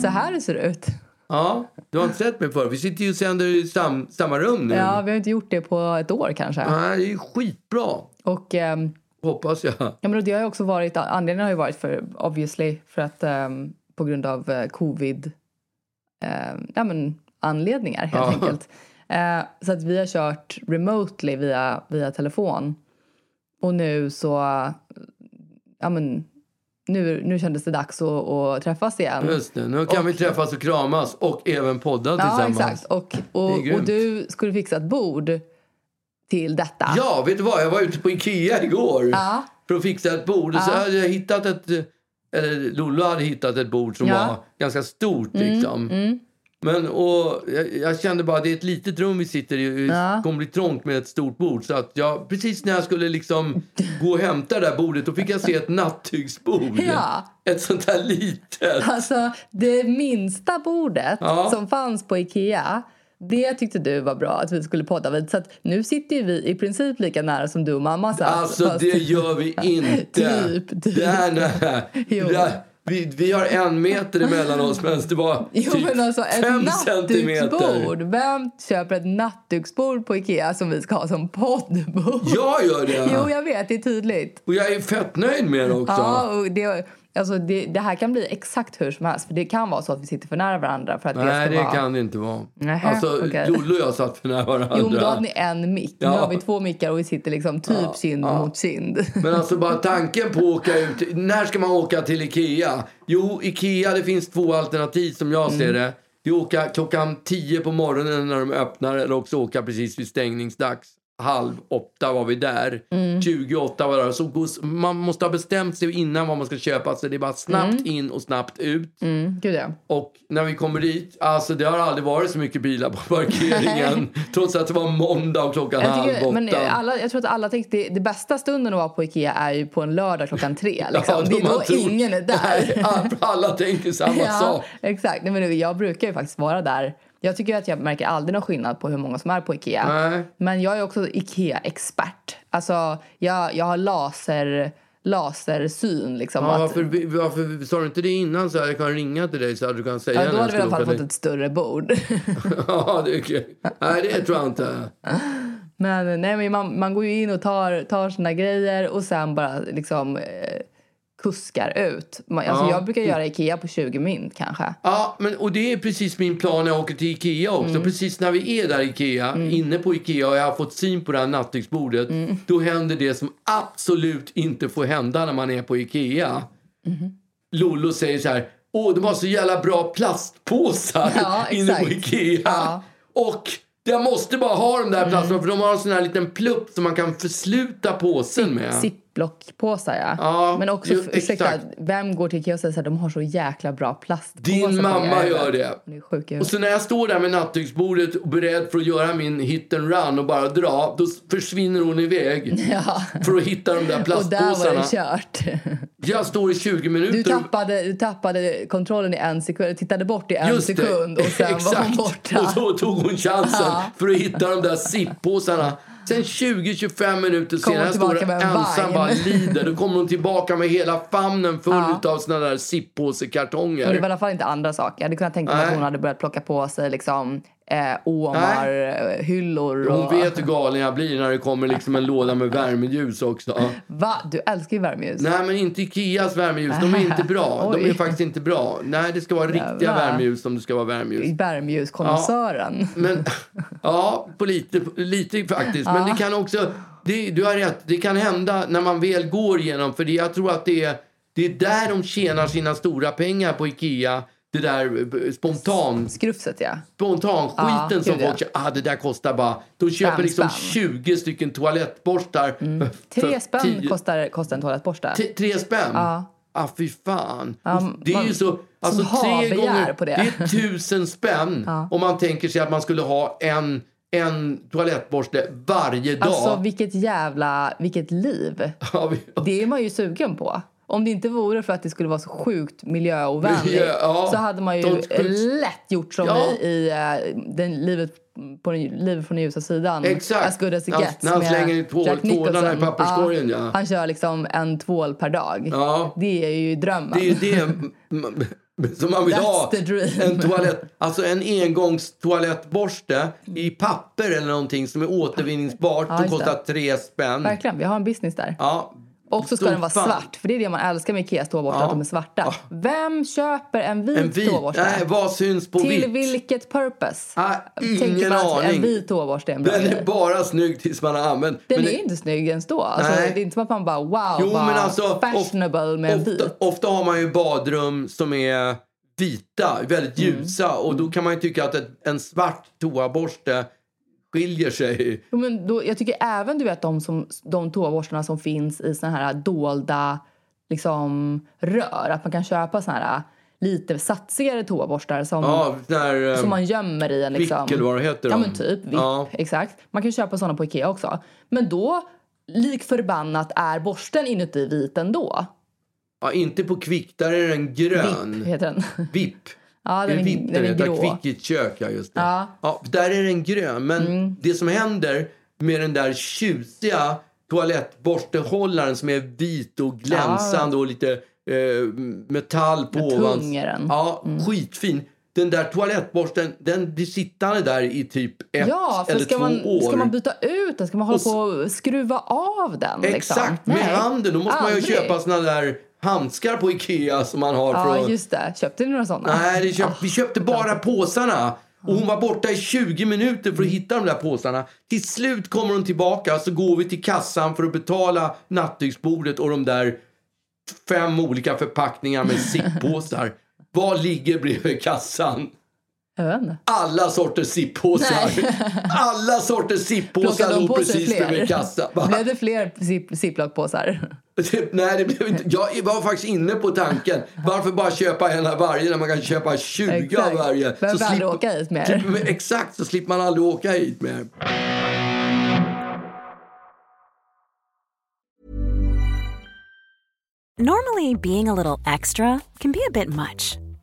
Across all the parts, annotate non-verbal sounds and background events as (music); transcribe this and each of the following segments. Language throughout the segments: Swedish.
så här det ser ut. Ja, du har inte sett mig förr. Vi sitter ju och sänder i sam, samma rum nu. Ja, vi har inte gjort det på ett år kanske. Nej, det är ju skitbra. Och ehm, Hoppas jag. ja, men det har också varit, anledningen har ju varit för, obviously, för att ehm, på grund av eh, covid, ehm, ja men anledningar helt Ja. enkelt. Eh, så att vi har kört remotely via, via telefon. Och nu så, ja men, nu, nu kändes det dags att, att träffas igen. Just det. Nu kan vi träffas och kramas och även podda Ja, tillsammans. exakt. Och, och, och du skulle fixa ett bord till detta. Ja, vet du vad? Jag var ute på Ikea igår Ja. för att fixa ett bord. Och så Ja. hade jag hittat ett... Eller Lollo hade hittat ett bord som Ja. var ganska stort. Liksom. mm. Men och jag, jag kände bara att det är ett litet rum vi sitter i. Det Ja. kommer bli trångt med ett stort bord. Så att jag, precis när jag skulle liksom gå och hämta det där bordet då fick jag se ett (laughs) nattduksbord. Ja. Ett sånt här litet. Alltså, det minsta bordet Ja. som fanns på Ikea det tyckte du var bra att vi skulle podda vid. Så att nu sitter vi i princip lika nära som du och mamma satt. Alltså fast- det gör vi (laughs) inte. Typ, typ. Här, nej. (laughs) Jo. Det vi, vi har en meter emellan oss medan det var (laughs) Jo typ men alltså ett fem centimeter. Vem köper ett nattduksbord på Ikea som vi ska ha som poddbord? Jag gör det! Jo jag vet, det är tydligt. Och jag är fett nöjd med det också. Ja, och det, alltså det, det här kan bli exakt hur som helst. För det kan vara så att vi sitter för nära varandra för att det Nej, ska det vara... kan det inte vara. Nähä, alltså, okej. Lollo och jag satt för nära varandra. Jo, men då hade ni en mick. Nu Ja. har vi två mickar och vi sitter liksom typ Ja, kind ja. mot kind. (laughs) Men alltså bara tanken på att åka ut. När ska man åka till Ikea? Jo, Ikea det finns två alternativ som jag Mm. ser det. Det är åka klockan 10 på morgonen när de öppnar eller också åka precis vid stängningsdags. Halv åtta var vi där. Mm. 28 var där. Så man måste ha bestämt sig innan vad man ska köpa. Så det är bara snabbt in och snabbt ut. Mm, gud ja. Och när vi kommer dit, alltså det har aldrig varit så mycket bilar på parkeringen. (laughs) trots att det var måndag och klockan Jag, halv tycker, åtta. men alla, jag tror att alla tänkte det, det bästa stunden att vara på Ikea är ju på en lördag klockan tre. (laughs) Liksom. det är då tror- ingen är där. Nej, alla tänker samma (laughs) ja, sak. exakt. Nej, men jag brukar ju faktiskt vara där. Jag tycker att jag märker aldrig någon skillnad på hur många som är på Ikea. Nej. Men jag är också Ikea-expert. Alltså, jag, jag har laser, lasersyn. Liksom, Ja, att, varför, varför sa du inte det innan så jag kan ringa till dig så hade du kunnat säga ja, då hade vi i alla fall fått ett större bord. (laughs) Ja, det är okej. Nej, det tror jag inte. Men, nej, men man, man går ju in och tar, tar sina grejer och sen bara liksom eh, kuskar ut. Alltså, Ja. Jag brukar göra Ikea på 20 mynt kanske. Ja, men, och det är precis min plan när jag åker till Ikea också. Mm. Precis när vi är där Ikea, inne på Ikea och jag har fått syn på det här nattduksbordet. Mm. Då händer det som absolut inte får hända när man är på Ikea. Mm-hmm. Lollo säger så här, åh de har så jävla bra plastpåsar Ja, (laughs) inne på. Ikea. Ja. Och jag måste bara ha de där plastpåsarna Mm. för de har en sån här liten plupp som man kan försluta påsen med. Ziplock-påsar, ja. Ja, Men också, jo, ursäkta, exakt. vem går till Ikea och säger att de har så jäkla bra plastpåsar? Din mamma gör det. Och så när jag står där med nattduksbordet och beredd för att göra min hit and run och bara dra, då försvinner hon iväg (laughs) Ja. för att hitta de där Och där var plastpåsarna. det kört. (laughs) Jag står i 20 minuter. Du tappade, du tappade kontrollen i en sekund, tittade bort i en Just det. sekund och sen var hon (laughs) borta. Och så tog hon chansen Ja. för att hitta de där zippåsarna. Sen 20-25 minuter senare hon står en ensam bara lider. Då kommer hon tillbaka med hela famnen full Ja. utav såna där Men det var i alla fall inte andra saker. Jag hade kunnat tänka mig att hon hade börjat plocka på sig liksom eh, Omar, eh, hyllor och... Hon vet hur galen jag blir när det kommer liksom en låda med värmeljus också. Va? Du älskar ju värmeljus. Nej, men inte Ikeas värmeljus. De är inte bra. De är faktiskt inte bra. Nej, det ska vara riktiga Jävlar. värmeljus om det ska vara värmeljus. Värmeljuskonnässören. Men, (laughs) ja, på lite, lite faktiskt. Men det kan också, det, du har rätt, det kan hända när man väl går igenom, för det, jag tror att det är, det är där de tjänar sina stora pengar på Ikea. Det där eh, spontan, Skrufset, ja. spontanskiten Ja, som folk köper. Ah, det där kostar bara... De köper Fem liksom spänn. 20 stycken toalettborstar. för Tre spänn 10 kostar, kostar en toalettborste. T- Tre spänn? Ja. Ah, fy fan. Ja, det är man- ju så... Alltså, som tre gånger... på det. är tusen spänn (laughs) om man tänker sig att man skulle ha en, en toalettborste varje dag. Alltså vilket jävla, vilket liv. (laughs) Ja, Det är man ju sugen på. Om det inte vore för att det skulle vara så sjukt miljöovänligt Miljö, ja. så hade man ju De lätt gjort som Ja. i, i eh, den, livet, på den, livet från den ljusa sidan. Exakt. As good as it gets. när han slänger tvål- tvålarna i papperskorgen, ja. Han kör liksom en tvål per dag. Ja. Det är ju drömmen. Det är det (laughs) som man vill That's ha. En toalett, alltså en engångstoalettborste i papper eller någonting som är återvinningsbart. Ja, som kostar tre spänn. Verkligen, vi har en business där. Ja. Och så ska Som den vara svart, för det är det man älskar med Ikeas toaborstar, Ja. att de är svarta. Vem köper en vit, En vit, toaborste? nej, vad syns på Till vitt? vilket purpose? Ah, ingen aning. En vit toaborste är en bra Den är bara snygg tills man har använt. Den Men är det- inte snygg ens då. Alltså, Nej. det är inte som att man bara wow, Jo, vad men alltså, fashionable med en ofta, vit. ofta har man ju badrum som är vita, väldigt Mm. ljusa. Och då kan man ju tycka att en svart toaborste skiljer sig. Jo, men då, jag tycker även du vet de, som, de toaborstarna som finns i såna här dolda liksom, rör. Att man kan köpa såna här lite satsigare toaborstar som, Ja, där, som man gömmer i en liksom... Eller vad heter. Ja de. men typ, VIP, Ja. exakt. Man kan köpa såna på Ikea också. Men då, lik förbannat, är borsten inuti vit ändå. Ja, inte på Kvick, där är den grön. VIP heter den. VIP. Ja, Det den är är, VIP den den är grå. Kvick i ett kök, ja just det. Ja. Ja, där är den grön. Men det som händer med den där tjusiga toalettborstehållaren som är vit och glänsande och lite eh, metall på ovan. är den. Ja, skitfin. Den där toalettborsten, den blir sittande där i typ ett Ja, eller ska två man, år. ska man byta ut den? Ska man hålla Och på och skruva av den? Liksom? Exakt, med Nej, handen. Då måste man ju aldrig. köpa såna där handskar på Ikea som man har Ja, från... just det. Köpte ni några såna? Nej, köpt, vi köpte bara påsarna. Och hon var borta i 20 minuter för att hitta de där påsarna. Till slut kommer hon tillbaka så går vi till kassan för att betala nattduksbordet och de där fem olika förpackningar med (laughs) sippåsar. Vad ligger bredvid kassan? Alla sorters sippåsar. (laughs) Alla sorters sippåsar låg precis fler? bredvid kassan. Blev det fler zip- ziplockpåsar? Nej, det blev inte. Jag var faktiskt inne på tanken. Varför bara köpa en av varje när man kan köpa 20 av Exakt. varje? Behöver Så slipper- åka hit mer. Men Exakt, så slipper man aldrig åka hit mer. Normally, being a little extra can be a bit much,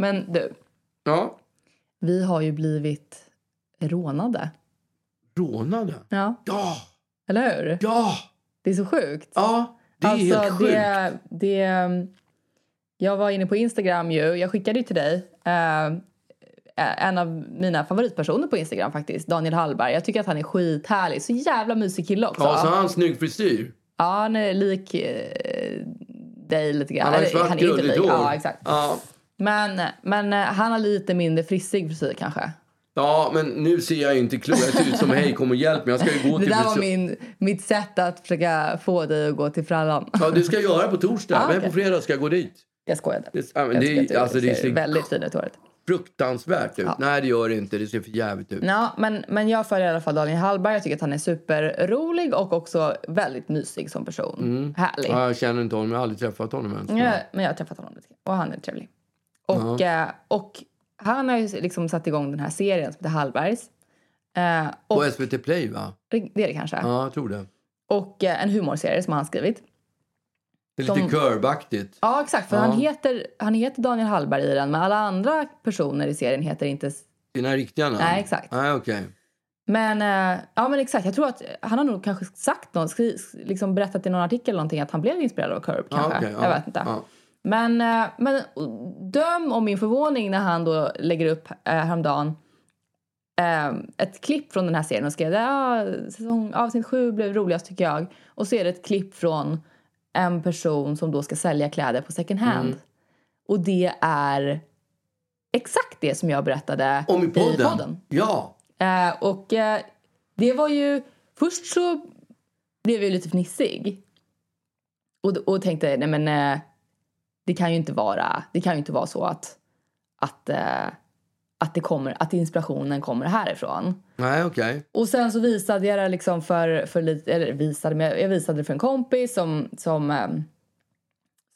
Men du, Ja, vi har ju blivit rånade. rånade. Ja, Ja, eller hur? ja, Det är så sjukt. ja. Det är alltså, helt sjukt. det, det, jag var inne på Instagram ju. Jag skickade ju till dig eh, en av mina favoritpersoner på Instagram faktiskt. Daniel Hallberg. Jag tycker att han är skithärlig. Så jävla mysig kille också. Ja, så har han snygg frisyr. Ja, han är lik eh, dig lite grann. Han har ju Eller, svart han är inte lik. Ja, exakt. Ja. Men, men eh, han har lite mindre frissig frisyr kanske. ja, men nu ser jag inte klok Jag ser ut som hej, kom och hjälp mig. Jag ska ju gå Det till där var min, mitt sätt att försöka få dig att gå till frallan. Ja, det ska jag göra på torsdag. Ah, men okej. på fredag ska jag gå dit. Jag skojade. Det- ja, men Jag det- alltså, det ser väldigt fin ut håret. Fruktansvärt ut. Ja. Nej, det gör det inte. Det ser för jävligt ut. Ja, men, men jag följer i alla fall Daniel Hallberg. Jag tycker att han är superrolig och också väldigt mysig som person. Härlig. Mm. Ja, jag känner inte honom. Jag har aldrig träffat honom ens. Ja, men jag har träffat honom lite och han är trevlig. Och, eh, och han har ju liksom satt igång den här serien som heter Hallbergs. Eh, och På SVT Play, va? det är det kanske. Ja, jag tror det. Och eh, en humorserie som han skrivit. Det är lite körbaktigt. Ja, exakt. För Ja. han, heter, han heter Daniel Hallberg i den, men alla andra personer i serien heter inte... Dina riktiga namn? Nej, exakt. Nej, okej. Men, eh, ja, men exakt. Jag tror att han har nog kanske sagt något, skri, liksom berättat i någon artikel eller någonting att han blev inspirerad av Curb. Kanske. okej, ja, Jag vet inte. ja. Men, eh, men döm om min förvåning när han då lägger upp eh, häromdagen eh, ett klipp från den här serien och skrev ja, säsong, avsnitt sju blev roligast tycker jag. Och så är det ett klipp från en person som då ska sälja kläder på second hand. Mm. Och det är exakt det som jag berättade Om i podden? I podden. Ja. Eh, och eh, det var ju... Först så blev jag lite fnissig. Och, och tänkte, nej men... Eh, det kan ju inte vara, det kan ju inte vara så att, att, eh, att, det kommer, att inspirationen kommer härifrån. Nej, okej. Och sen så visade jag det liksom för, för lite, eller visade, men jag visade det för en kompis som, som, eh,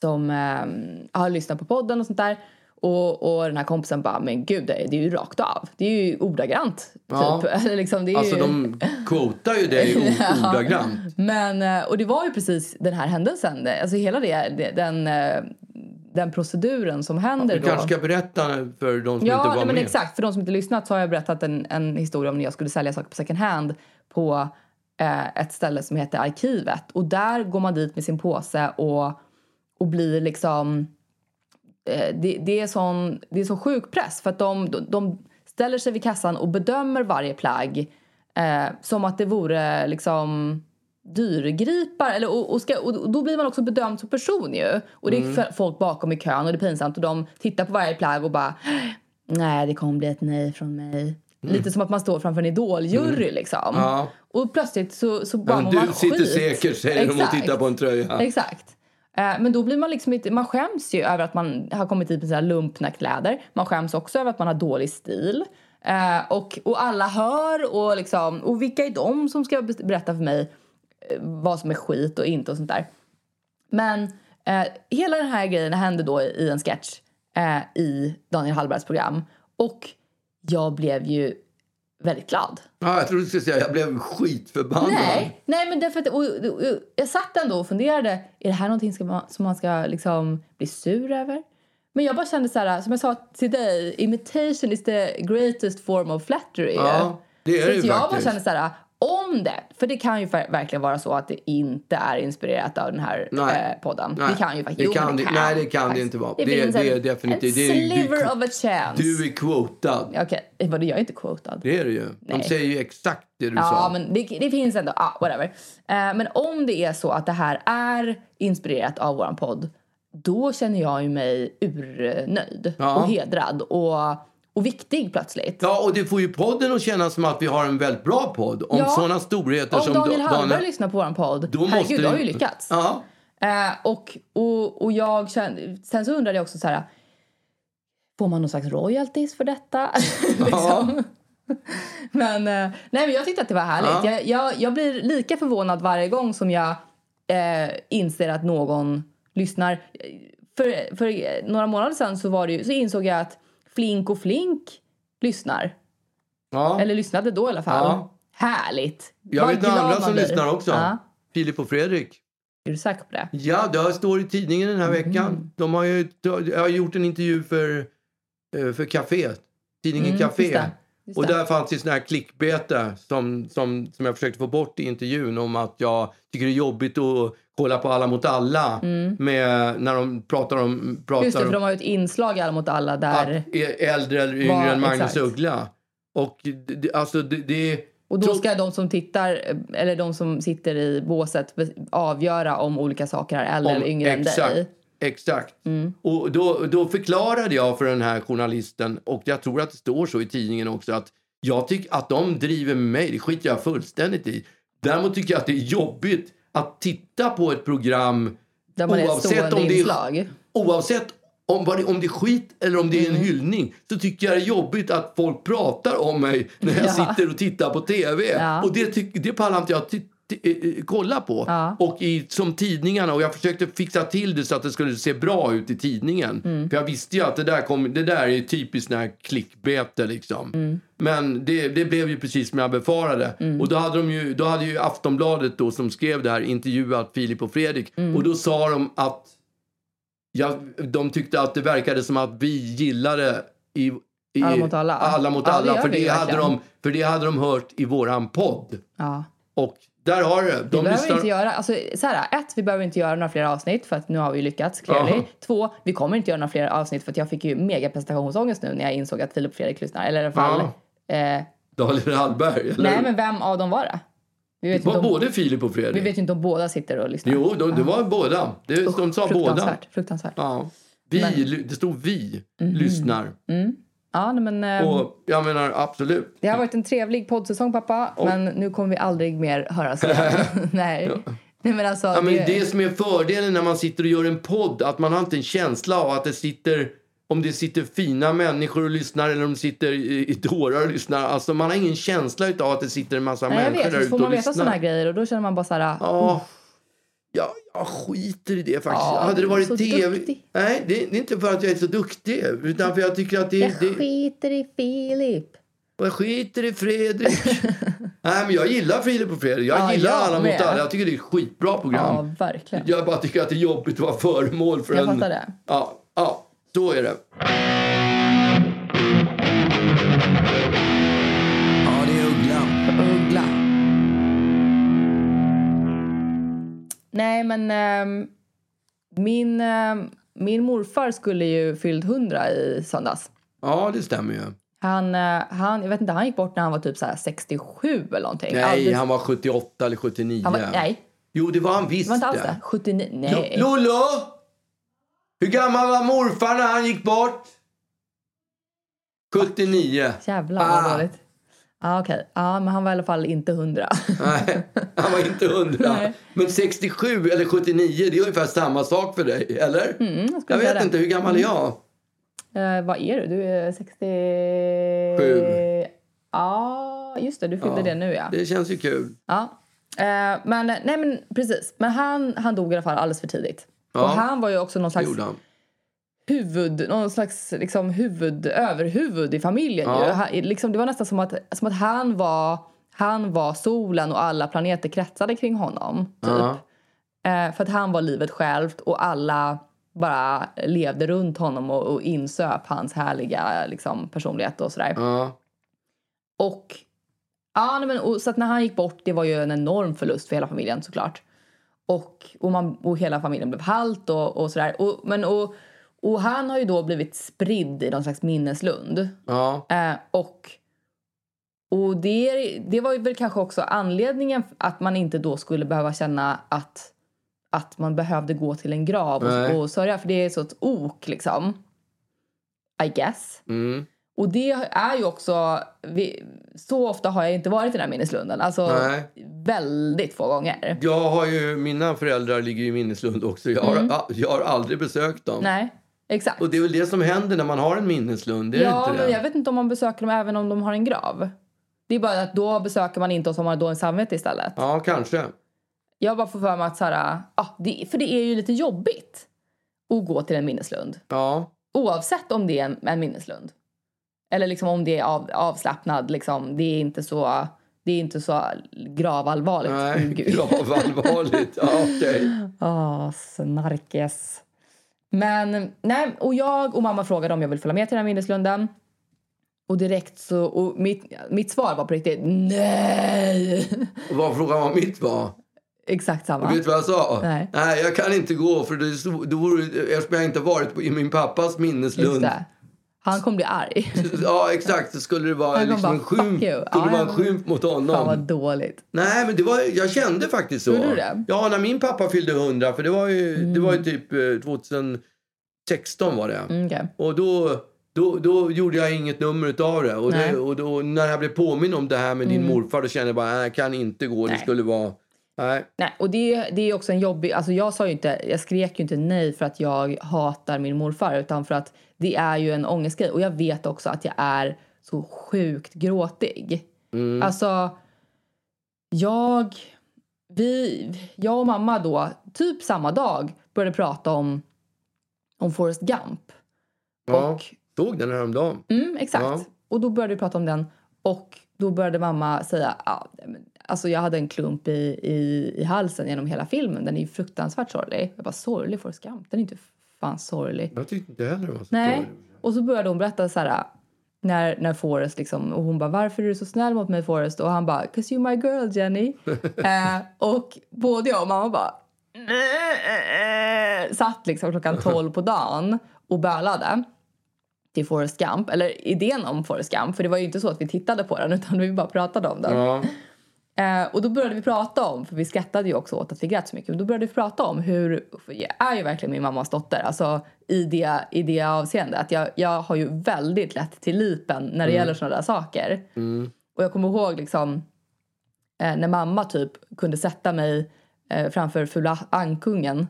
som eh, har lyssnat på podden och sånt där. Och, och den här kompisen bara, men gud, det är, det är ju rakt av. Det är ju ordagrant. Ja. Typ. (laughs) Eller liksom, det är Alltså ju... de quotar ju dig (laughs) ordagrant. Men, eh, och det var ju precis den här händelsen. Alltså hela det, det den, eh, den proceduren som händer Du då. kanske ska berätta för de som Ja, inte var nej, men med. exakt. För de som inte lyssnat så har jag berättat en, en historia om när jag skulle sälja saker på second hand på eh, ett ställe som heter Arkivet. Och där går man dit med sin påse och, och blir liksom... Eh, det, det, är sån, det är så sjuk press för att de, de, de ställer sig vid kassan och bedömer varje plagg eh, som att det vore liksom dyrgripar. Eller, och, och, ska, och då blir man också bedömd som person ju. Och det är Mm. folk bakom i kön och det är pinsamt och de tittar på varje plagg och bara nej det kommer bli ett nej från mig. Lite som att man står framför en idoljury liksom. Mm. Ja. Och plötsligt så, så bara Men mår du man sitter skit. säker, säger de och tittar på en tröja. Exakt. Eh, Men då blir man liksom inte, man skäms ju över att man har kommit hit med sina lumpna kläder. Man skäms också över att man har dålig stil. Eh, och, och alla hör och liksom, och vilka är de som ska berätta för mig vad som är skit och inte och sånt där. Men eh, hela den här grejen hände då i en sketch eh, i Daniel Hallbergs program. Och jag blev ju väldigt glad. Ja, jag trodde du skulle säga jag blev skitförbannad. Nej, nej men därför att, och, och, och, jag satt ändå och funderade, är det här någonting ska man, som man ska liksom bli sur över? Men jag bara kände så här, som jag sa till dig, imitation is the greatest form of flattery. Ja, det är så det ju jag bara faktiskt. kände så här, om det, för det kan ju ver- verkligen vara så att det inte är inspirerat av den här Nej. eh, podden. Nej, Det kan ju faktiskt, det jo, kan men det- nej, det kan det faktiskt. inte vara. Det, Det- finns det är definitivt- det är- det- sliver of a chance. Du är quotad. Okej, vadå jag är inte quotad. Det är det ju. De Nej. säger ju exakt det du Ja, sa. men det, det finns ändå. Ah, whatever. Eh, men om det är så att det här är inspirerat av våran podd då känner jag ju mig urnöjd Ja. och hedrad och, och viktig plötsligt. Ja, och det får ju podden att kännas som att vi har en väldigt bra podd. Om Ja. sådana storheter Om som Daniel Da- Hallberg lyssnar på våran podd, då måste herregud, det- då har ju lyckats. Ja. Eh, och, och, och jag kände, sen så undrade jag också så här, får man någon slags royalties för detta? (laughs) liksom. men, eh, nej, men jag tyckte att det var härligt. Ja. Jag, jag, jag blir lika förvånad varje gång som jag eh, inser att någon lyssnar. För, för några månader sedan så, var det ju, så insåg jag att Flink och Flink lyssnar. ja. Eller lyssnade då i alla fall. Ja. Härligt. Jag Vad vet andra som blir. lyssnar också. Ja. Filip och Fredrik. Är du säker på det? Ja, det står i tidningen den här Mm. veckan. De har ju jag har gjort en intervju för, eh, för Café. Tidningen Mm, Café. Och där fanns det sån här klickbete som, som, som jag försökte få bort i intervjun om att jag tycker det är jobbigt att kolla på Alla mot alla med, när de pratar om, pratar Mm. Just det, för de har ju ett inslag i Alla mot alla där... är äldre eller yngre Vad- än Magnus exakt. Uggla. Och det, det, alltså det, det Och då ska de som tittar, eller de som sitter i båset avgöra om olika saker är äldre om- eller yngre exakt, än dig. Exakt. Mm. Och då, då förklarade jag för den här journalisten, och jag tror att det står så i tidningen också, att jag tycker att de driver med mig, det skiter jag fullständigt i. Däremot tycker jag att det är jobbigt att titta på ett program Där man oavsett om det är, oavsett om, det, om det är skit eller om det är en Mm. hyllning så tycker jag det är jobbigt att folk pratar om mig när jag (laughs) Ja. sitter och tittar på tv. Ja. Och det, tyck, det pallar inte jag kolla på. Ja. Och i, som tidningarna, och jag försökte fixa till det så att det skulle se bra ut i tidningen. Mm. För jag visste ju att det där, kom, det där är typiskt sån här klickbete liksom. Mm. Men det, det blev ju precis som jag befarade. Och då hade, de ju, då hade ju Aftonbladet då som skrev det här intervjuat Filip och Fredrik. Mm. Och då sa de att Ja, de tyckte att det verkade som att vi gillade i, i Alla mot alla. alla, mot alla gör för, det hade de, för det hade de hört i våran podd. Ja. Och där har du det. Vi De behöver lyssnar- inte göra, alltså, så här, ett, vi behöver inte göra några fler avsnitt för att nu har vi lyckats clearly. Aha. Två, vi kommer inte göra några fler avsnitt för att jag fick ju mega prestationsångest nu när jag insåg att Filip Fredrik lyssnar. Eller i alla fall, eh, Daniel Hallberg, eller? nej men vem av dem var det? Vi vet, var om, både Filip och vi Fredrik. vet ju inte om båda sitter och lyssnar. Jo, de, det var båda. Det, de sa båda. Fruktansvärt. fruktansvärt. Ja. Vi, Men- det stod vi, lyssnar. Mm. Ja, men, eh, Och jag menar absolut. det har varit en trevlig poddsäsong pappa, men nu kommer vi aldrig mer höras (laughs) igen. (laughs) nej. nej, men alltså. Ja, men det, det som är fördelen när man sitter och gör en podd, att man har inte en känsla av att det sitter om det sitter fina människor och lyssnar eller om det sitter i, dårar och lyssnar. Alltså man har ingen känsla av att det sitter en massa nej, jag människor vet, där så ute får och man veta lyssnar. såna här grejer och då känner man bara så här. Ja, jag, jag skiter i det faktiskt. Ja, Hade det varit tv... duktig. Nej, det, det är inte för att jag är så duktig. Utan för jag tycker att det... Jag det skiter i Filip. och jag skiter i Fredrik. (laughs) Nej, men jag gillar Filip och Fredrik. Jag Ja, gillar jag alla mot alla. Jag tycker det är ett skitbra program. Ja, verkligen. Jag bara tycker att det är jobbigt att vara föremål för Jag en... fattar det. Ja, ja, så är det. Nej, men ehm, min, ehm, min morfar skulle ju fyllt 100 i söndags. Ja, det stämmer ju. Han, eh, han, jag vet inte, han gick bort när han var typ så här 67 eller någonting. Nej, Alldeles- han var 78 eller 79. han var, nej, Jo, det var han visst det var inte alls det. 79, nej. Lollo! Hur gammal var morfar när han gick bort? 79. Jävlar Ah. vad dåligt. Ja, okej. Ja, men han var i alla fall inte 100. Nej, han var inte 100. Nej. Men 67 eller 79, det är ungefär samma sak för dig, eller? Mm, jag jag vet det. inte, hur gammal är jag? Eh, vad är du? Du är 60... Sju. Ja, just det. Du fyllde det nu, ja. Det känns ju kul. Ja. Eh, men nej, men precis. Men han, han dog i alla fall alldeles för tidigt. Ja. Och han var ju också någon slags. Huvud, någon slags liksom huvud, överhuvud i familjen. Ja. Han, liksom, det var nästan som att, som att han, var, han var solen och alla planeter kretsade kring honom. Typ. Ja. Eh, för att han var livet självt och alla bara levde runt honom och, och insöp hans härliga liksom, personlighet och sådär. Ja. Och, ja, nej, men, och, så att när han gick bort, det var ju en enorm förlust för hela familjen såklart. Och, och, man, och hela familjen blev halt och, och sådär. Och, men, och, och han har ju då blivit spridd i någon slags minneslund. Ja. Eh, och och det, det var ju väl kanske också anledningen att man inte då skulle behöva känna att, att man behövde gå till en grav och, och sörja. För det är så ett ok liksom. I guess. Mm. Och det är ju också... Vi, så ofta har jag inte varit i den här minneslunden. Alltså Nej. väldigt få gånger. Jag har ju, mina föräldrar ligger i Minneslund också. Jag har, jag har aldrig besökt dem. Mm. Nej, exakt. Och det är väl det som händer när man har en minneslund, ja, men det? jag vet inte om man besöker dem även om de har en grav. Det är bara att då besöker man inte och så har man då en samvete istället. Ja, kanske. Jag bara får för mig att så här, ah, det, för det är ju lite jobbigt att gå till en minneslund. Ja. Oavsett om det är en, en minneslund. Eller liksom om det är av, avslappnad. Liksom, det är inte så, det är inte så gravallvarligt. Nej, gravallvarligt. Ja, okej. Åh, (laughs) snarkes. Men, nej, och jag och mamma frågade om jag vill följa med till den här minneslunden. Och direkt så, och mitt, mitt svar var på riktigt nej. Och vad frågan var mitt var? Exakt samma. Och vet du vad jag sa? Nej. jag kan inte gå för det, då vore, eftersom jag inte varit på, i min pappas minneslund. Det. Han kommer bli arg. (laughs) Ja, exakt. Skulle det vara liksom en bara, skymf, "Fuck you." skulle Ja, det vara en skymf mot honom. Fan vad dåligt. Nej, men det var, jag kände faktiskt så. Gjorde du det? Mm. Ja, när min pappa fyllde 100, för det var ju, det var ju typ eh, 2016 var det. Mm, okej. Och då, då, då gjorde jag inget nummer utav det. Och, det, och då, när jag blev påminn om det här med din morfar, då kände jag bara, jag kan inte gå. Det Nej. skulle vara... Nej. Nej, och det, det är också en jobbig... Alltså jag, sa ju inte, jag skrek ju inte nej för att jag hatar min morfar utan för att det är ju en ångestgrej. Och jag vet också att jag är så sjukt gråtig. Mm. Alltså, jag... Vi, jag och mamma då, typ samma dag, började prata om, om Forrest Gump. Ja, Och såg den häromdagen. Mm, exakt. Ja. Och då började vi prata om den. Och då började mamma säga... Men, alltså jag hade en klump i, i, i halsen genom hela filmen. Den är ju fruktansvärt sorglig. Jag bara, sorglig Forrest Gump? Den är inte fan sorglig. Jag tyckte inte heller det var så Nej. dåligt. Och så började hon berätta så här... När, när Forrest liksom... Och hon bara, varför är du så snäll mot mig Forrest? Och han bara, 'cause you're my girl Jenny. (laughs) eh, och både jag och mamma bara... Satt liksom klockan 12 på dagen och bölade till Forrest Gump, eller idén om Forrest Gump, för det var ju inte så att vi tittade på den utan vi bara pratade om den. Ja. Eh, och då började vi prata om, för vi skrattade ju också åt att vi grät så mycket, men då började vi prata om hur, jag är ju verkligen min mammas dotter, alltså i det, i det avseendet. Att jag, jag har ju väldigt lätt till lipen när det gäller sådana där saker. Och jag kommer ihåg liksom eh, när mamma typ kunde sätta mig eh, framför Fula Ankungen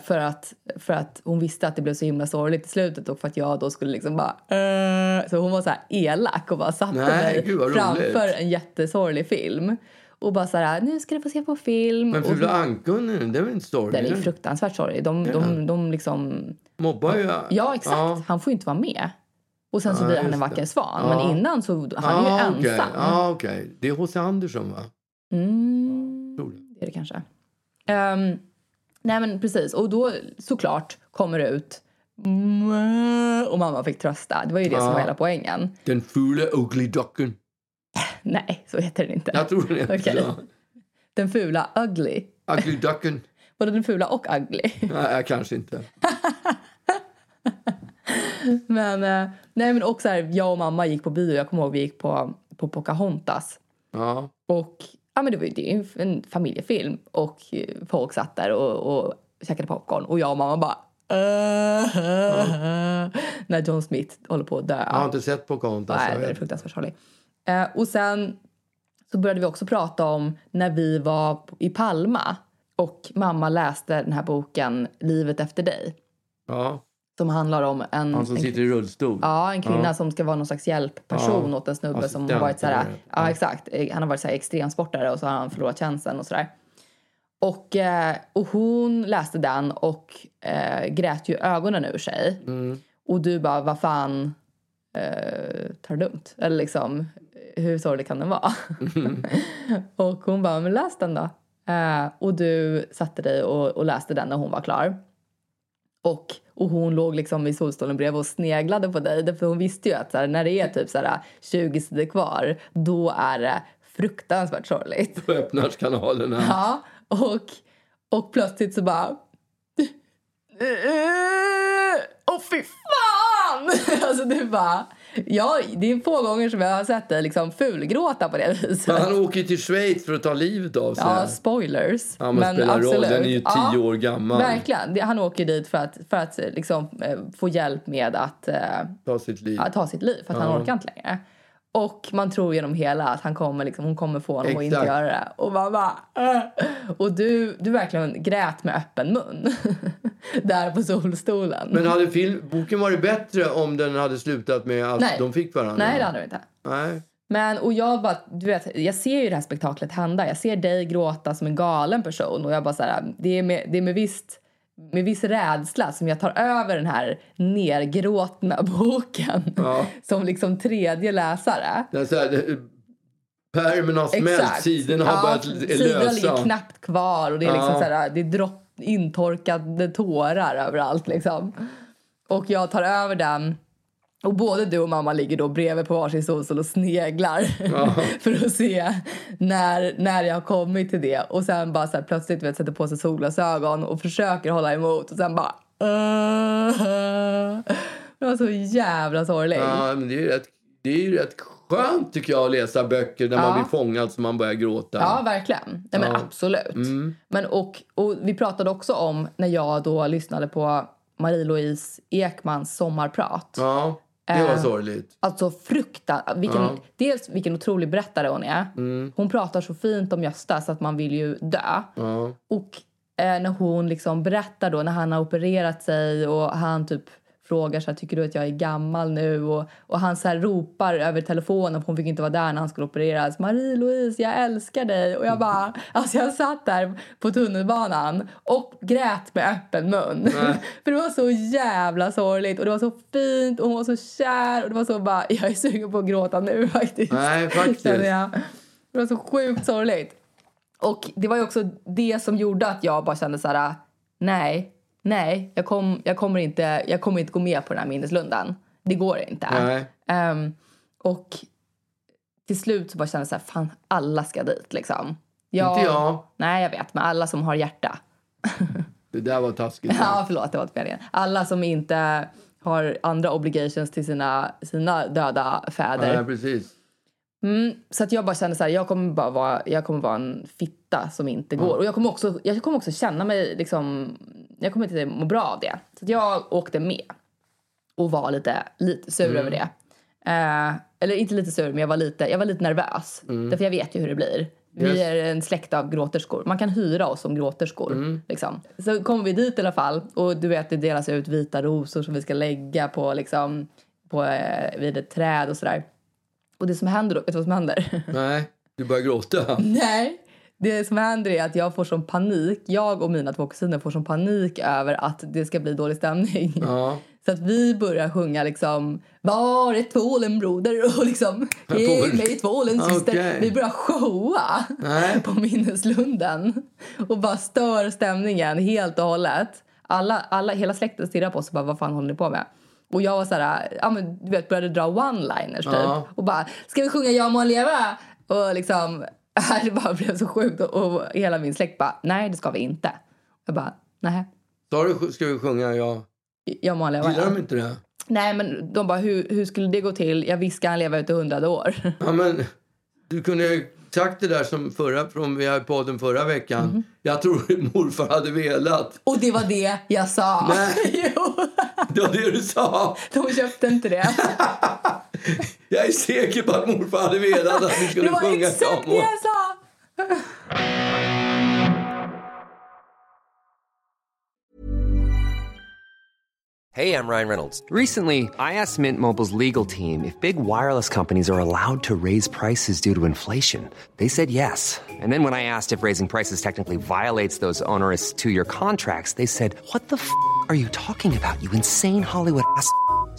för, att, för att hon visste att det blev så himla sorgligt i slutet och för att jag då skulle liksom bara... Eh, så hon var så här elak och bara satte Nej, mig framför en jättesorglig film. Och bara så här, nu ska du få se på film. Men Fula Ankungen, det är väl inte den är ju fruktansvärt sorglig. De, de, de liksom... Mobbar ju... Ja, exakt. Han får ju inte vara med. Och sen så Ja, blir han en vacker det. svan. Ja. Men innan så han är ju okej. ensam. Ja, okej. Det är H.C. Andersson, va? Mm, det. är det kanske. Ehm, nej men precis. Och då såklart kommer det ut och mamma fick trösta. Det var ju det som Ja. var hela poängen. Den fula ugly ducken. Nej, så heter den inte. Jag tror är Okej. så. Den fula ugly. Ugly ducken. Både den fula och ugly. Nej, kanske inte. (laughs) men, eh, nej men och så här, jag och mamma gick på bio. Jag kommer ihåg vi gick på, på Pocahontas. Ja. Och ja, men det var ju det är en familjefilm och eh, folk satt där och, och käkade popcorn och jag och mamma bara när John Smith håller på att dö. Jag har inte sett Pocahontas. Nej, jag det är fruktansvärt sorgligt. Eh, och sen så började vi också prata om när vi var i Palma och mamma läste den här boken Livet efter dig Ja, som handlar om en, han som en sitter i rullstol. Ja, en kvinna Ja. som ska vara någon slags hjälpperson Ja. åt en snubbe som Assistent har varit så här, är. ja exakt, han har varit så här extremsportare och så har han förlorat tjänsten och sådär. Och, eh, och hon läste den och eh, grät ju ögonen ur sig. Mm. Och du bara, vad fan eh, tar det lugnt? Eller liksom, hur sorglig kan den vara? (laughs) och hon bara, men läs den då. Eh, och du satte dig och, och läste den när hon var klar. Och, och hon låg liksom i solstolen bredvid och sneglade på dig. För hon visste ju att här, när det är typ så här, 20 sidor kvar, då är det fruktansvärt sorgligt. Då öppnas kanalerna. Ja, och, och plötsligt så bara... Åh fy fan! (laughs) Alltså det är bara... Ja, det är få gånger som jag har sett dig liksom fulgråta på det viset. Men han åker till Schweiz för att ta livet av sig. Ja, spoilers. Ja, men spelar roll. Den är ju tio år gammal. Verkligen. Han åker dit för att, för att liksom, eh, få hjälp med att eh, Ta sitt liv. att ta sitt liv för att Ja. han orkar inte längre. Och man tror genom hela att han kommer liksom, hon kommer få honom att inte Exakt. göra det. Och man bara... "Äh." Och du, du verkligen grät med öppen mun. (laughs) Där på solstolen. Men hade film, boken varit bättre om den hade slutat med att Nej. de fick varandra? Nej, det hade du inte. Nej. Men, och jag bara, du vet, jag ser ju det här spektaklet hända. Jag ser dig gråta som en galen person. Och jag bara så här, det är med, det är med visst med viss rädsla som jag tar över den här nergråtna (laughs) boken Ja. som liksom tredje läsare. Pärmen har smält, sidorna har börjat sidorna lösa. ligger knappt kvar och det är liksom Ja. så här, det är dropp, intorkade tårar överallt liksom. Och jag tar över den och både du och mamma ligger då bredvid på varsin solstol och sneglar (laughs) för att se när, när jag har kommit till det. Och sen bara så här, plötsligt vet, sätter på sig solglasögon och försöker hålla emot och sen bara... Det var så jävla sorgligt. Ja, men det är ju rätt, det är ju rätt skönt tycker jag att läsa böcker när man Ja. blir fångad så man börjar gråta. Ja, verkligen. Nej, men Ja. absolut. Mm. Men och, och vi pratade också om när jag då lyssnade på Marie-Louise Ekmans sommarprat. Ja, det var Eh. sorgligt. Alltså fruktan, vilken, Ja. Mm. dels vilken otrolig berättare hon är. Hon pratar så fint om Gösta så att man vill ju dö. Ja. Och eh, när hon liksom berättar då när han har opererat sig och han typ frågar så här, tycker du att jag är gammal nu? Och, och han så här ropar över telefonen för hon fick inte vara där när han skulle opereras. Marie-Louise, jag älskar dig. Och jag bara, alltså jag satt där på tunnelbanan och grät med öppen mun. (laughs) för det var så jävla sorgligt och det var så fint och hon var så kär och det var så bara, jag är sugen på att gråta nu (laughs) faktiskt. Nej, faktiskt. Jag. Det var så sjukt sorgligt. Och det var ju också det som gjorde att jag bara kände så här, nej, nej, jag, kom, jag, kommer inte, jag kommer inte gå med på den här minneslundan. Det går inte. Ehm, och till slut så bara kände jag så här, fan alla ska dit liksom. Jag, Inte jag. Nej, jag vet, men alla som har hjärta. Det där var taskigt. (laughs) Ja, förlåt, det var inte meningen. Alla som inte har andra obligations till sina, sina döda fäder. Ja, precis. Mm, så att jag bara kände så här, jag kommer bara vara, jag kommer vara en fitta som inte går. Och jag kommer också, jag kommer också känna mig liksom, jag kommer inte må bra av det. Så jag åkte med. Och var lite, lite sur över det. Eh, eller inte lite sur, men jag var lite, jag var lite nervös. Därför jag vet ju hur det blir. Vi Yes. är en släkt av gråterskor. Man kan hyra oss som gråterskor. Liksom. Så kom vi dit i alla fall. Och du vet, det delas ut vita rosor som vi ska lägga på, liksom, på, eh, vid ett träd och sådär. Och det som händer då, vet du vad som händer? (laughs) Nej, du börjar gråta. Nej. Det som händer är att jag får som panik, jag och mina två kusiner får som panik över att det ska bli dålig stämning. Ja. (laughs) Så att vi börjar sjunga liksom Var är tvålen broder? (laughs) Och liksom Ge mig tvålen syster. Okej. Vi börjar showa Nej. (laughs) på minneslunden och bara stör stämningen helt och hållet. Alla, alla, hela släkten stirrar på oss och bara vad fan håller ni på med? Och jag var så här, ja men du vet började dra one-liners typ. Ja. Och bara ska vi sjunga Jag må leva? Och liksom (laughs) det bara blev så sjukt och, och hela min släkt bara nej det ska vi inte. Jag bara nej. Sa du ska vi sjunga? Ja. Jag må leva. Gillar de inte det? Nej, men de bara, hur, hur skulle det gå till? Jag visste han leva ut i hundrade år. Ja, men du kunde ju sagt det där som förra, från vi hade podden förra veckan. Mhm. Jag tror (laughs) morfar hade velat. Och det var det jag sa. Nej. (laughs) jo, Det var det du sa. de köpte inte det. (laughs) Jag är er säker på att morfar hade velat att vi (laughs) Det var exakt det jag sa. Hey, I'm Ryan Reynolds. Recently, I asked Mint Mobile's legal team if big wireless companies are allowed to raise prices due to inflation. They said yes. And then when I asked if raising prices technically violates those onerous two year contracts, they said, What the f are you talking about, you insane Hollywood ass?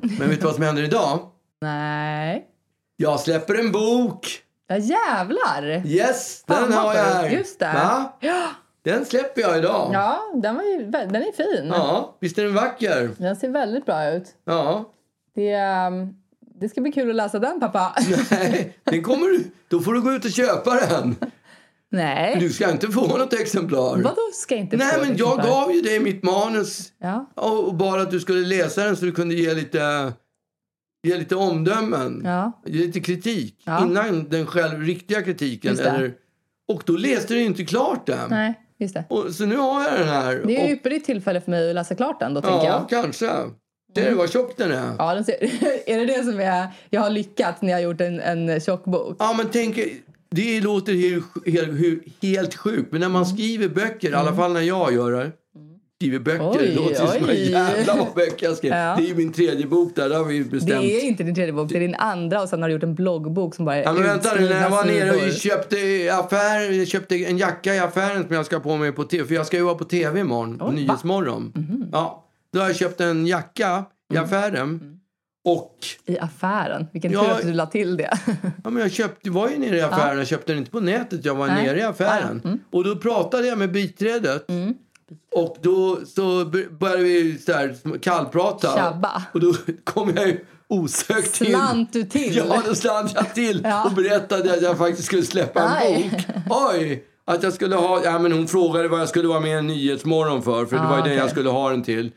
Men vet du vad som händer idag? Nej. Jag släpper en bok. Ja, jävlar. Yes, Fan, den har jag här. Just det. Va? Ja. Den släpper jag idag. Ja, den, var ju, den är fin. Ja, visst är den vacker? Den ser väldigt bra ut. Ja. Det, um, det ska bli kul att läsa den, pappa. (laughs) Nej, den kommer då får du gå ut och köpa den. Nej. Du ska inte få något exemplar. Vadå ska jag inte Nej, men ett jag exemplar? gav ju dig mitt manus Ja. och bara att du skulle läsa den så du kunde ge lite, ge lite omdömen. Ja. Ge lite kritik Ja. innan den själv riktiga kritiken. Eller, och då läste du inte klart den. Nej, just det. Och, så nu har jag den här. Det är ju ypperligt tillfälle för mig att läsa klart den då, tänker Ja, jag. kanske. Ser Mm. du vad tjock den är? Ja, den ser, (laughs) är det det som är, jag har lyckats när jag har gjort en, en tjock bok? Ja, men tänk, det låter helt, helt, sjukt. Men när man skriver böcker, i alla fall när jag gör det. Skriver böcker, Mm. Oj, det låter som en jävla vad böcker jag skrev. (laughs) Ja. Det är ju min tredje bok där, det har vi ju Det bestämt. är inte din tredje bok, det är din andra och sen har du gjort en bloggbok som bara Ja, men vänta nu, när jag var nere och köpte, affär, köpte en jacka i affären som jag ska på mig på tv. För jag ska ju vara på tv imorgon, på Oj, va? Nyhetsmorgon. Mhm. Ja, då har jag köpt en jacka i Mm. affären. Och I affären. Vilken Ja. tur att du la till det. (laughs) Ja, men jag köpte, var ju nere i affären. Jag köpte den inte på nätet. Jag var Nej. nere i affären. Ja. Mm. Och då pratade jag med biträdet. Och då så började vi så här kallprata. Tjabba. Och då (laughs) kom jag ju osökt till. Slant du till? Ja, då slant jag till Ja. och berättade att jag faktiskt skulle släppa en Aj. bok. Oj! Att jag skulle ha, ja men hon frågade vad jag skulle vara med i Nyhetsmorgon för. För det Ah, var ju det okej. jag skulle ha den till.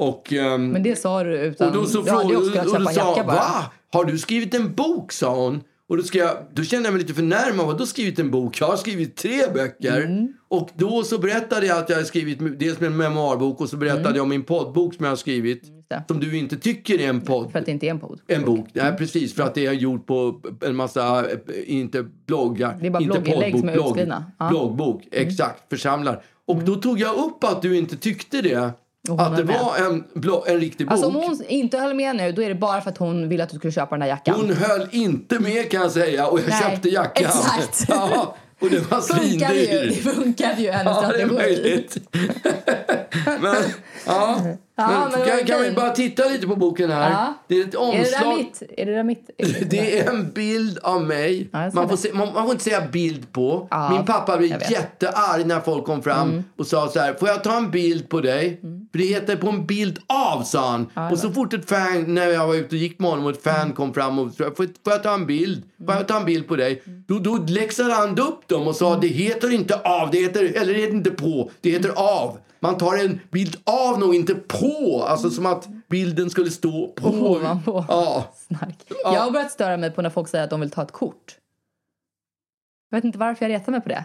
Och, ehm, Men det sa du utan... och då så du hade frågade också kunnat och då sa bara. va? Har du skrivit en bok? sa hon. Och då, ska jag, då kände jag mig lite förnärmad. Vadå skrivit en bok? Jag har skrivit tre böcker. Mm. Och då så berättade jag att jag har skrivit dels en memoarbok och så berättade Mm. jag om min poddbok som jag har skrivit. som du inte tycker är en podd. För att det inte är en podd. En bok, nej precis, för att det är gjort på en massa, eh, inte bloggar, Det är bara inte blogginlägg som är blogg, utskrivna. Ja. Mm. bloggbok, exakt, församlar. Och då tog jag upp att du inte tyckte det, Och att det var en, blogg, en riktig bok. Alltså om hon inte höll med nu, då är det bara för att hon ville att du skulle köpa den där jackan. Hon höll inte med kan jag säga och jag Nej, köpte jackan. exakt. (laughs) Ja, och det var funkade ju, det svindyr. (laughs) funkade ju hennes Ja, det är möjligt. (laughs) men, ja. Ja, men kan, kan vi bara titta lite på boken här? Ja. Det är ett Är det där omslag. mitt? Är det där mitt? (laughs) Det är en bild av mig. Ja, man, får se, man, man får inte säga bild på. Min pappa blev jättearg när folk kom fram och sa så här. Får jag ta en bild på dig? För det heter på en bild av, sa han. och så fort ett fan, när jag var ute och gick med honom och ett fan kom fram och sa, får, får jag ta en bild? Får jag ta en bild på dig? Då, då läxade han upp dem och sa det heter inte av, det heter, eller det heter inte på, det heter av. Man tar en bild av något, inte på. Alltså som att bilden skulle stå på. Ovanpå. Ja. Snark. Jag har börjat störa mig på när folk säger att de vill ta ett kort. Jag vet inte varför jag retar mig på det.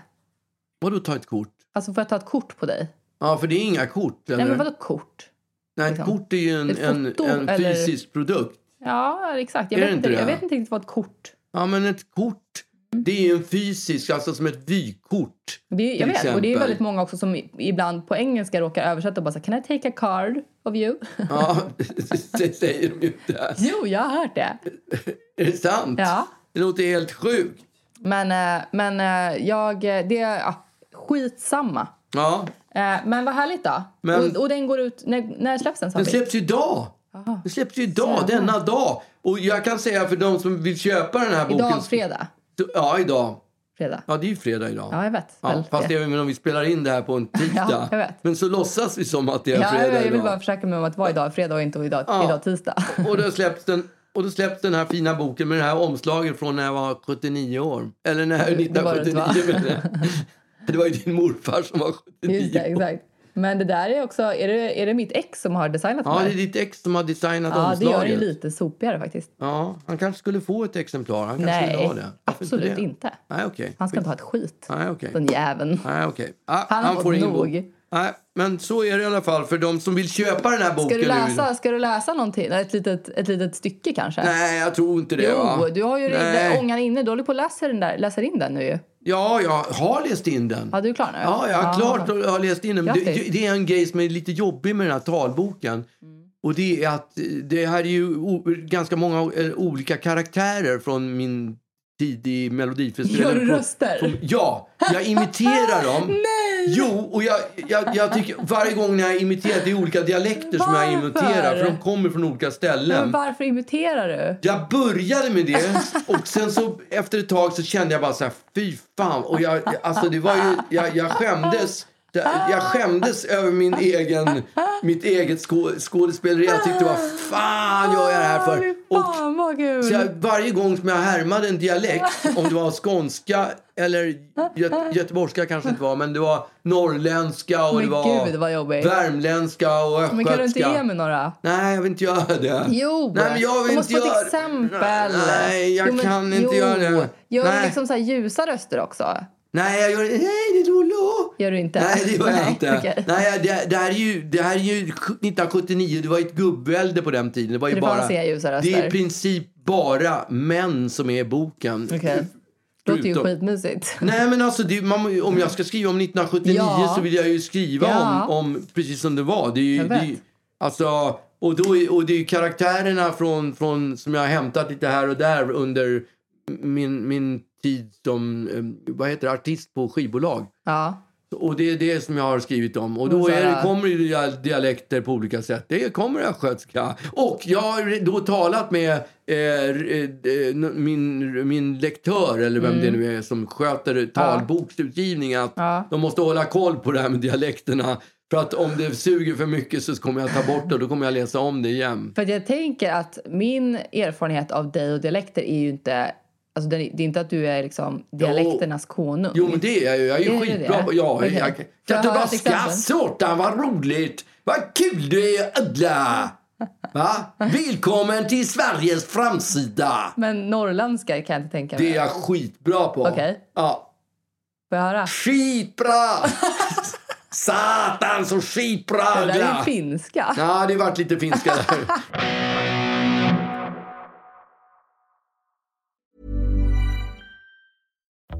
Vadå ta ett kort? Alltså får jag ta ett kort på dig? Ja, för det är inga kort. Eller? Nej men vadå kort? Nej, ett liksom? kort är ju en, en, foto, en eller? fysisk produkt. Ja exakt. Jag vet, inte, jag vet inte riktigt vad ett kort Ja, men ett kort, det är en fysisk, alltså som ett vykort. det är, Jag vet, och det är exempel. väldigt många också som ibland på engelska råkar översätta och bara säga Can I take a card of you? (laughs) Ja, det säger de ju inte. jo, jag har hört det. Är det sant? Ja. Det låter helt sjukt. Men, eh, men eh, jag, det är ja, skitsamma. Ja, Eh, Men vad härligt då. Men- och, och den går ut, när, när släpps den? den släpps ju idag. Den släpps ju idag, denna dag. Och jag kan säga för de som vill köpa den här boken. Idag, fredag. Ja, idag. fredag. Ja, det är ju fredag idag. Ja, jag vet. Ja, fast det. även om vi spelar in det här på en tisdag. Ja, jag vet. Men så låtsas vi som att det är Ja, fredag jag, jag vill idag. bara försäkra mig om att det var idag fredag och inte idag, Ja. idag tisdag. Och då släpps den och då släpps den här fina boken med det här omslaget från när jag var 79 år. Eller när Det- det var det 1979 jag. Det var ju din morfar som var 79 Just det, år. exakt. Men det där är också, är det, är det mitt ex som har designat Ja, de det är ditt ex som har designat Ja, det omslaget. gör det lite sopigare faktiskt. Ja, han kanske skulle få ett exemplar. Han kanske Nej, vill ha det. Varför absolut det? inte. Nej, okej. Han ska inte ha ett skit. Nej, okej. Den jäveln. Nej, okej. Ja, Han har får ingen nog. bok. Nej, men så är det i alla fall för de som vill köpa den här boken Ska du nu. läsa, ska du läsa någonting? Ett litet, ett litet stycke kanske? Nej, jag tror inte det. Jo, va? du har ju ångan inne. Du håller på att läsa, den där, läser in den nu ju. Ja, jag har läst in den. Ja, du är klar nu? Ja, jag har klart jag har läst in den. Det, det är en grej som är lite jobbig med den här talboken. Mm. Och det är att det här är ju ganska många eh, olika karaktärer från min tid i Melodifestivalen. Gör du röster? som- ja, jag imiterar dem. (laughs) Jo, och jag, jag, jag tycker varje gång när jag imiterar, det är olika dialekter som jag Varför? imiterar. För de kommer från olika ställen. Men varför imiterar du? Jag började med det och sen så efter ett tag så kände jag bara så här, fy fan. Och jag, alltså det var ju, jag, jag skämdes. Jag skämdes över min egen, mitt eget skå, skådespeleri. Jag tyckte, vad fan gör jag det här för? Och så jag, varje gång som jag härmade en dialekt, om det var skånska eller gö, göteborgska kanske inte var, men det var norrländska och Men det var gud, värmländska och östgötska. Men kan du inte ge mig några? Nej, jag vill inte göra det. Jo, Nej, men jag vill du måste inte få ett exempel. Nej, jag Jo, men- kan inte jo. göra det. Gör Nej. liksom så här ljusa röster också. Nej, jag gör Nej, det är Lolo. Gör du inte? Nej, det gör jag inte. okej. Nej, det, det, här är ju, det här är ju 1979. Det var ett gubbvälde på den tiden. Det var ju det bara... det är i princip bara män som är i boken. Okej. Låter ju skitmysigt. Nej men alltså det, man, om jag ska skriva om 1979 Ja. så vill jag ju skriva Ja. om, om precis som det var. Det är ju, det är, alltså, och, då, och det är ju karaktärerna från, från, som jag har hämtat lite här och där under min, min tid som eh, vad heter det, artist på skivbolag. Ja. Och det är det som jag har skrivit om. Och då är det, kommer det dia- dialekter på olika sätt. Det kommer östgötska. Och jag har då talat med eh, eh, min, min lektör, eller vem det nu är, som sköter talboksutgivningen. Att Mm. Ja. de måste hålla koll på det här med dialekterna. För att om det suger för mycket så kommer jag ta bort det och då kommer jag läsa om det igen. För jag tänker att min erfarenhet av dig och dialekter är ju inte... Alltså det är inte att du är liksom dialekternas konung. Jo, men det är jag ju. Jag är ju skitbra på... Ja, Okej. jag, kan ett bara? Såtan, vad roligt! Vad kul du är, Uggla! Va? Välkommen till Sveriges framsida! Men norrländska kan jag inte tänka mig. Det är jag skitbra på. Okej. Ja. Får jag höra? Skitbra! Satan så Det där är ju finska. Ja, det har varit lite finska där. (laughs)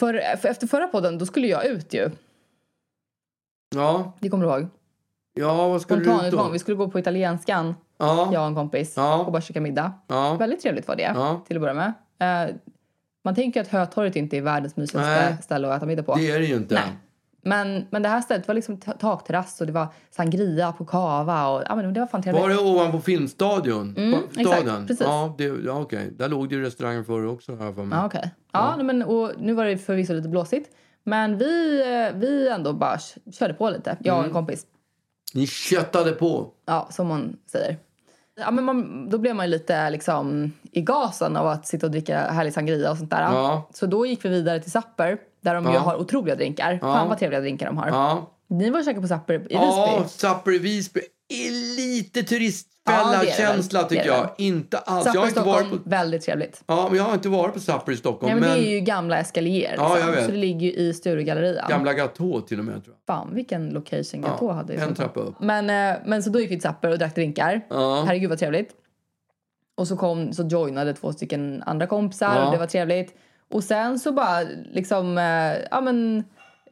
För, för efter förra podden då skulle jag ut ju. Ja, Det kommer du ihåg? ja vad skulle du ut då? Vi skulle gå på italienskan, Ja, jag och en kompis. Ja. Och bara käka middag. ja, Väldigt trevligt var det, Ja. till att börja med. Eh, man tänker att Hötorget inte är världens mysigaste ställe att äta middag på. det är det ju inte. Nej. Men, men det här stället var liksom ta- takterrass och det var sangria på kava och ja, men det var fan trevligt. Var det ovanpå Filmstadion? Mm, På exakt, precis. Ja, det, ja okej. Där låg det ju restauranger förr också. Här för mig. Ja, okej. Ja, nej, men, och nu var det förvisso lite blåsigt. Men vi, eh, vi ändå bara körde på lite, jag Mm. och en kompis. Ni köttade på. Ja, som man säger. Ja, men man, då blev man ju lite liksom, i gasen av att sitta och dricka härlig sangria och sånt där. Ja. Så då gick vi vidare till Zapper där de ju Ja. har otroliga drinkar. Fan vad trevliga drinkar de har. Ja, Ni var och käkade på Zapper i Visby. ja Zapper i Visby är lite Ja, turistfälla-känsla väl. tycker jag. Inte alls. Jag har i inte Stockholm, varit på... väldigt trevligt. Ja, men jag har inte varit på Zapper i Stockholm. Ja, men, men det är ju gamla Escalier. Ja, Liksom. jag vet. Så det ligger ju i Sturegallerian. gamla Gatå till och med tror jag. Fan, vilken location Gatå hade. i en trappa upp. Men, eh, men så då gick vi till Zapper och drack drinkar. Ja. Herregud vad trevligt. Och så, kom, så joinade två stycken andra kompisar Ja. och det var trevligt. Och sen så bara liksom, eh, ja men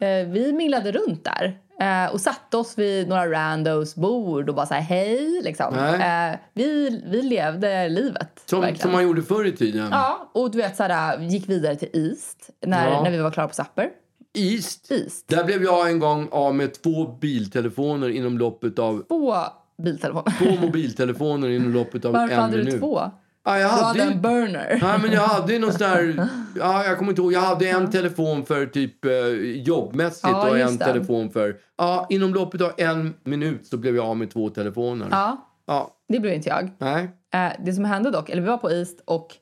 eh, vi minglade runt där. Eh, och satte oss vid några randos bord och bara så här hej liksom. Nej. Vi, vi levde livet. Som, verkligen. som man gjorde förr i tiden. Ja, och du vet så här, gick vidare till East när, Ja. när vi var klara på Zapper. East. East. Där blev jag en gång av med två biltelefoner inom loppet av... På biltelefonen. Två mobiltelefoner inom loppet av Varför en hade minut. du två? Ja, jag Du hade, hade ju- en burner. Nej, men jag hade någon sån där... (laughs) Ja, jag kommer inte ihåg. Jag hade en telefon för typ eh, jobbmässigt Ja, och en det. telefon för... Ja, inom loppet av en minut så blev jag av med två telefoner. Ja, Ja, det blev inte jag. nej. Eh, det som hände dock, eller vi var på East och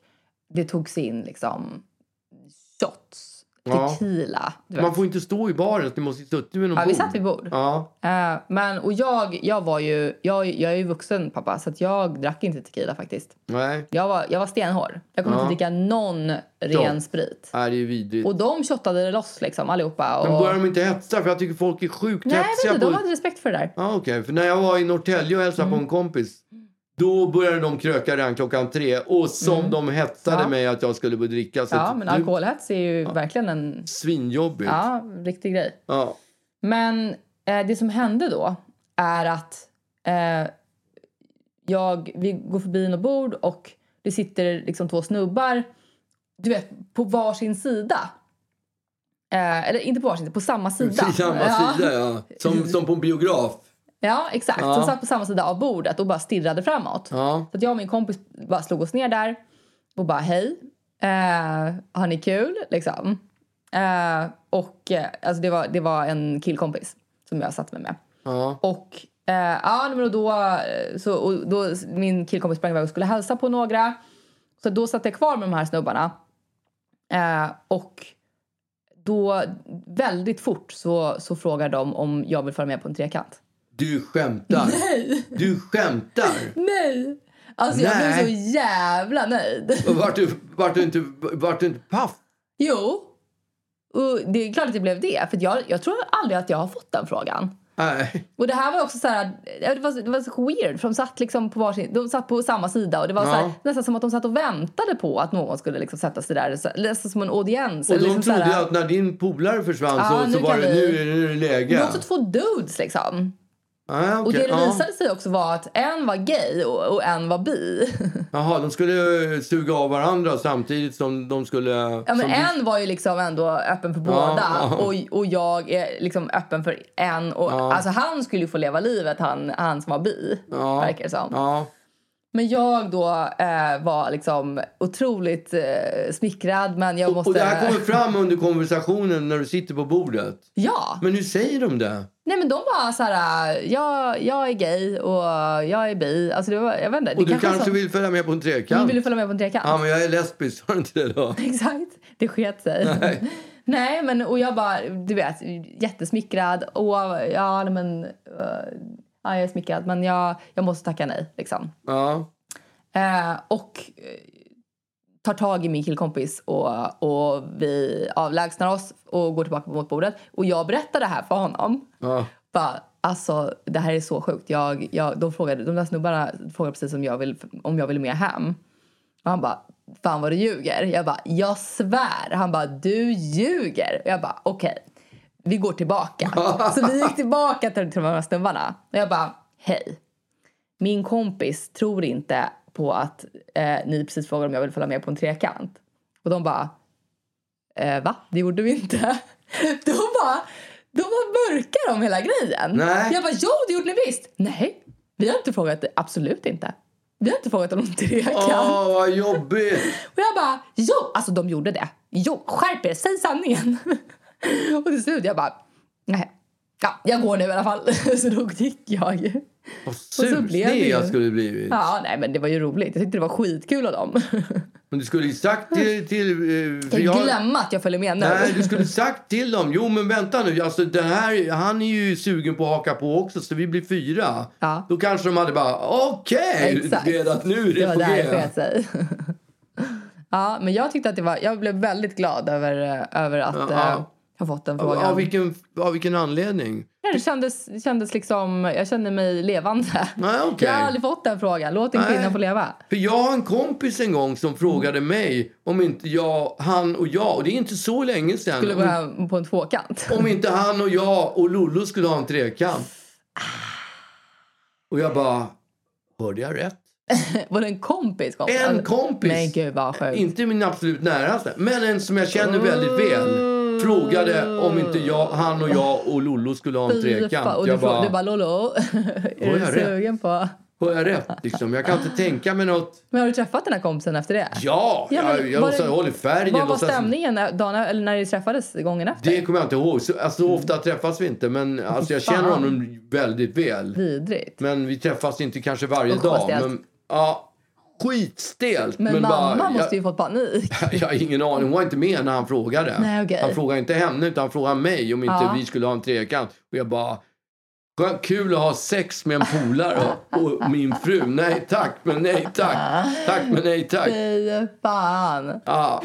det togs in liksom shots, Ja. Tequila. Vet. Man får inte stå i baren, så ni måste sitta vid någon ja, vi bord. satt vid bord. Ja, Eh, men, och jag, jag var ju, jag, jag är ju vuxen pappa så jag drack inte tequila faktiskt. nej. Jag var, jag var stenhård. Jag kunde Ja. inte dricka någon ren Ja. sprit. Nej, det är vidrigt. Och de shottade det loss liksom allihopa. Och... Men börjar de inte hetsa? För jag tycker folk är sjukt Nej, hetsiga på... de hade respekt för det där. Ja, okej. För när jag var i Norrtälje och hälsade Mm. på en kompis då började de kröka redan klockan tre och som de hetsade Mm. Ja. mig att jag skulle börja dricka. Så Ja, men det- alkoholhets är ju verkligen en Svinjobbigt. ja, riktig grej. Ja. Men eh, det som hände då är att eh, jag, vi går förbi något bord och det sitter liksom två snubbar du vet, på varsin sida. Eh, eller inte på varsin sida, på samma sida. (laughs) Samma ja. sida, ja. Som, som på en biograf. Ja, exakt. Ja. Som satt på samma sida av bordet och bara stirrade framåt. Ja. Så att jag och min kompis bara slog oss ner där och bara hej, eh, har ni kul? Liksom. Eh, och eh, alltså det, var, det var en killkompis som jag satt med med. Ja. Och, eh, ja, men då, eh, så, och då, min killkompis sprang iväg och skulle hälsa på några. Så då satt jag kvar med de här snubbarna. Eh, och då väldigt fort så, så frågar de om jag vill följa med på en trekant. Du skämtar. Nej! Du skämtar. Nej! Alltså jag blev så jävla nöjd. Och vart du, vart du inte, vart du inte paff? Jo. Och det är klart att det blev det. För jag, jag tror aldrig att jag har fått den frågan. Nej. Och det här var också så här, det var, det var så weird för de satt liksom på varsin, de satt på samma sida och det var så här, Ja. nästan som att de satt och väntade på att någon skulle liksom sätta sig där, nästan som en audiens. Och de liksom trodde här, att när din polare försvann Ja, så, så var det vi- nu är det, nu är det Det läge. var också två dudes liksom. Ah, Och okej. det Ja. visade sig också var att en var gay och, och en var bi. (laughs) Jaha, de skulle suga av varandra samtidigt som de skulle... Ja, men en var ju liksom ändå öppen för båda ja. och, och jag är liksom öppen för en. Och. Alltså han skulle ju få leva livet, han, han som var bi, verkar det som. Men jag då eh, var liksom otroligt eh, smickrad men jag måste... Och det här kommer fram under konversationen när du sitter på bordet. Ja! Men hur säger de det? Nej men de var så här, jag, jag är gay och jag är bi. Alltså det var, jag vet inte. Och du kanske så- vill följa med på en trekant? ville följa med på en trekant? Ja, men jag är lesbisk, har du inte det då? (laughs) Exakt, det sket sig. Nej. (laughs) Nej, men och jag bara, du vet, jättesmickrad. Och ja, men, eh, ja, jag är smickrad men jag, jag måste tacka nej liksom. Ja. Eh, och eh, tar tag i min killkompis och, och vi avlägsnar oss och går tillbaka mot bordet. Och jag berättar det här för honom. ja. Bara, alltså, det här är så sjukt. Jag, jag, de, frågade, de där snubbarna frågade precis om jag, vill, om jag ville med hem. Och han bara, fan vad du ljuger. Jag bara, jag svär. Han bara, du ljuger. Och jag bara, okej. Vi går tillbaka. så vi gick tillbaka till, till de här snubbarna. Och jag bara, hej. Min kompis tror inte på att eh, ni precis frågade om jag vill följa med på en trekant. Och de bara, eh, va? Det gjorde vi inte. (laughs) de bara, de var mörkar om hela grejen. Nej. Jag bara, jo det gjorde ni visst. Nej, vi har inte frågat, absolut inte. Vi har inte frågat om någon trekant. Åh, vad jobbigt! Och jag bara, jo, alltså de gjorde det. Jo, skärp er, säg sanningen. Och till slut jag bara, nej. Ja, jag går nu i alla fall. (laughs) så då gick jag. Vad ju. jag skulle blivit. Ja, nej men det var ju roligt. Jag tyckte det var skitkul av dem. (laughs) Men du skulle ju sagt till... till eh, för jag glömma att jag följer med nu. Nej, du skulle (laughs) sagt till dem. Jo, men vänta nu. Alltså, den här, han är ju sugen på att haka på också, så vi blir fyra. Ja. Då kanske de hade bara, okej, Exakt. redan nu är det det var på G. ja, men jag tyckte att det var... Jag blev väldigt glad över, eh, över att Ja. eh, ha fått den Av, frågan. av, vilken, av vilken anledning? Ja, det, kändes, det kändes liksom... Jag kände mig levande. Nej, okej. Jag har aldrig fått den frågan. Låt en Nej. kvinna få leva. För jag har en kompis en gång som frågade mig om inte jag, han och jag, och det är inte så länge sedan, Skulle gå hem på en tvåkant. om inte han och jag och Lollo skulle ha en trekant. Och jag bara, hörde jag rätt? (laughs) Var det en kompis? kompis? En kompis. Men gud vad sjukt. Inte min absolut näraste, men en som jag känner väldigt väl. Frågade om inte jag, han och jag och Lollo skulle ha en trekant. Och du, Jag bara, du bara Lollo, är du sugen på... har jag rätt? Liksom. Jag kan inte tänka mig något. Men har du träffat den här kompisen efter det? Ja, Ja, men jag, jag var håller färgen. Vad var stämningen när- dagen, eller när ni träffades gången efter? Det kommer jag inte ihåg. Så, alltså, så ofta träffas vi inte, men alltså, jag Fan. känner honom väldigt väl. Vidrigt. Men vi träffas inte kanske varje Usch, dag. Men, ja, skitstelt. Men, mamma bara, måste jag, ju fått panik. (laughs) jag har ingen aning. Hon var inte med när han frågade. Nej, okej. Han frågade inte henne, utan han frågade mig om inte Ja. vi skulle ha en trekant. Och jag bara... "Skönt, Kul att ha sex med en polare och, och min fru. Nej tack, men nej tack. Tack, men nej tack. Fy fan. Ja.